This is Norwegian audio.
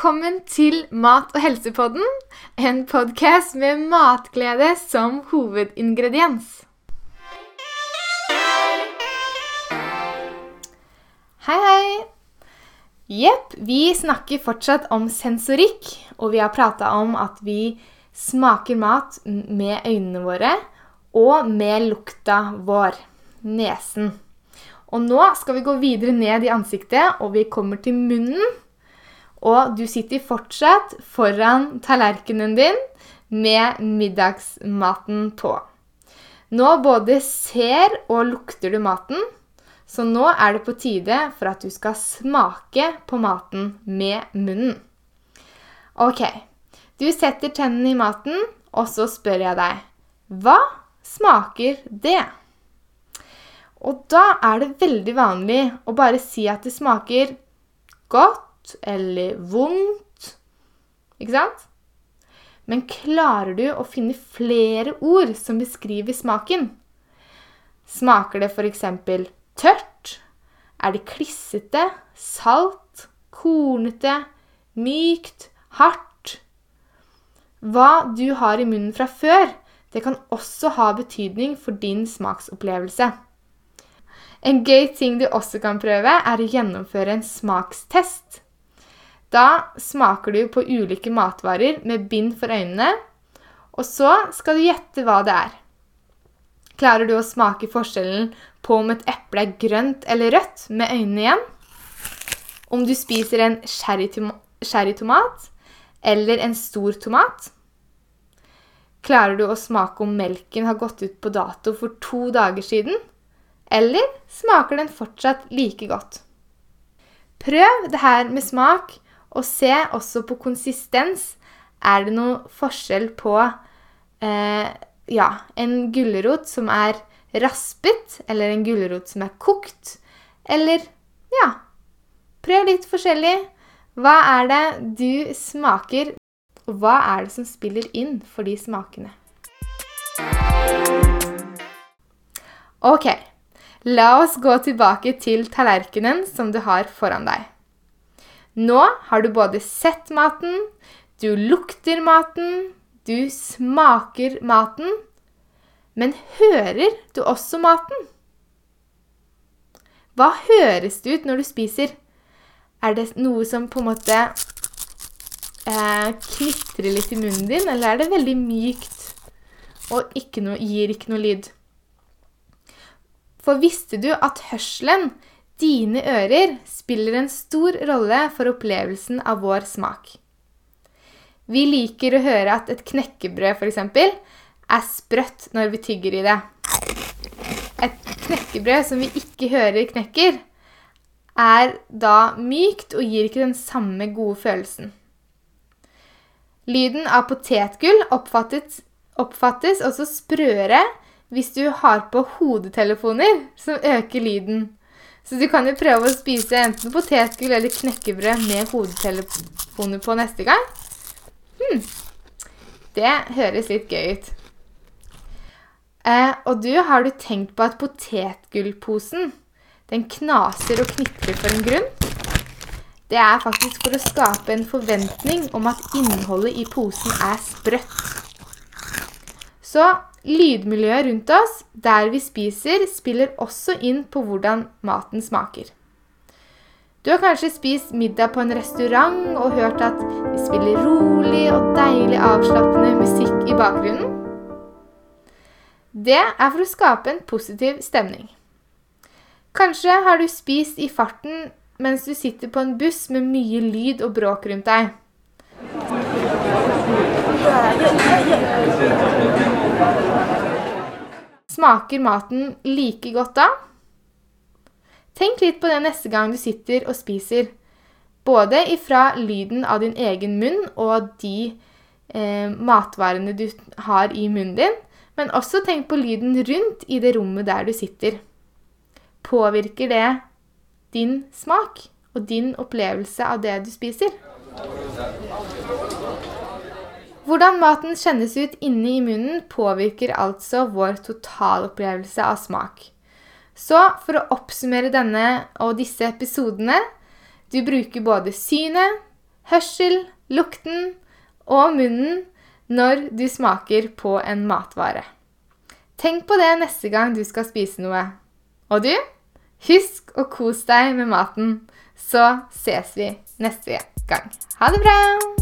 Velkommen til Mat- og helsepodden, en podkast med matglede som hovedingrediens. Hei, hei. Jepp, vi snakker fortsatt om sensorikk, og vi har prata om at vi smaker mat med øynene våre og med lukta vår, nesen. Og nå skal vi gå videre ned i ansiktet, og vi kommer til munnen. Og du sitter fortsatt foran tallerkenen din med middagsmaten på. Nå både ser og lukter du maten, så nå er det på tide for at du skal smake på maten med munnen. Ok, du setter tennene i maten, og så spør jeg deg hva smaker det? Og da er det veldig vanlig å bare si at det smaker godt eller vondt. Ikke sant? Men klarer du å finne flere ord som beskriver smaken? Smaker det f.eks. tørt? Er det klissete, salt, kornete, mykt, hardt? Hva du har i munnen fra før, det kan også ha betydning for din smaksopplevelse. En gøy ting du også kan prøve, er å gjennomføre en smakstest. Da smaker du på ulike matvarer med bind for øynene, og så skal du gjette hva det er. Klarer du å smake forskjellen på om et eple er grønt eller rødt med øynene igjen? Om du spiser en sherrytomat eller en stor tomat? Klarer du å smake om melken har gått ut på dato for to dager siden? Eller smaker den fortsatt like godt? Prøv det her med smak, og se også på konsistens. Er det noe forskjell på eh, ja, en gulrot som er raspet, eller en gulrot som er kokt? Eller ja Prøv litt forskjellig. Hva er det du smaker, og hva er det som spiller inn for de smakene? Ok, la oss gå tilbake til tallerkenen som du har foran deg. Nå har du både sett maten, du lukter maten, du smaker maten, men hører du også maten? Hva høres det ut når du spiser? Er det noe som på en måte eh, knitrer litt i munnen din, eller er det veldig mykt og ikke noe, gir ikke noe lyd? For visste du at hørselen, dine ører, spiller en stor rolle for opplevelsen av vår smak? Vi liker å høre at et knekkebrød f.eks. er sprøtt når vi tygger i det. Et knekkebrød som vi ikke hører knekker, er da mykt og gir ikke den samme gode følelsen. Lyden av potetgull oppfattes, oppfattes også sprøere hvis du har på hodetelefoner som øker lyden. Så du kan jo prøve å spise enten potetgull eller knekkebrød med hodetelefoner på neste gang. Hmm. Det høres litt gøy ut. Eh, og du, har du tenkt på at potetgullposen den knaser og knitrer for en grunn? Det er faktisk for å skape en forventning om at innholdet i posen er sprøtt. Så lydmiljøet rundt oss, der vi spiser, spiller også inn på hvordan maten smaker. Du har kanskje spist middag på en restaurant og hørt at de spiller rolig og deilig avslappende musikk i bakgrunnen. Det er for å skape en positiv stemning. Kanskje har du spist i farten mens du sitter på en buss med mye lyd og bråk rundt deg. Smaker maten like godt da? Tenk litt på det neste gang du sitter og spiser. Både ifra lyden av din egen munn og de eh, matvarene du har i munnen din, men også tenk på lyden rundt i det rommet der du sitter. Påvirker det din smak og din opplevelse av det du spiser? Hvordan maten kjennes ut inne i munnen, påvirker altså vår totalopplevelse av smak. Så for å oppsummere denne og disse episodene Du bruker både synet, hørsel, lukten og munnen når du smaker på en matvare. Tenk på det neste gang du skal spise noe. Og du, husk å kose deg med maten, så ses vi neste gang. Ha det bra!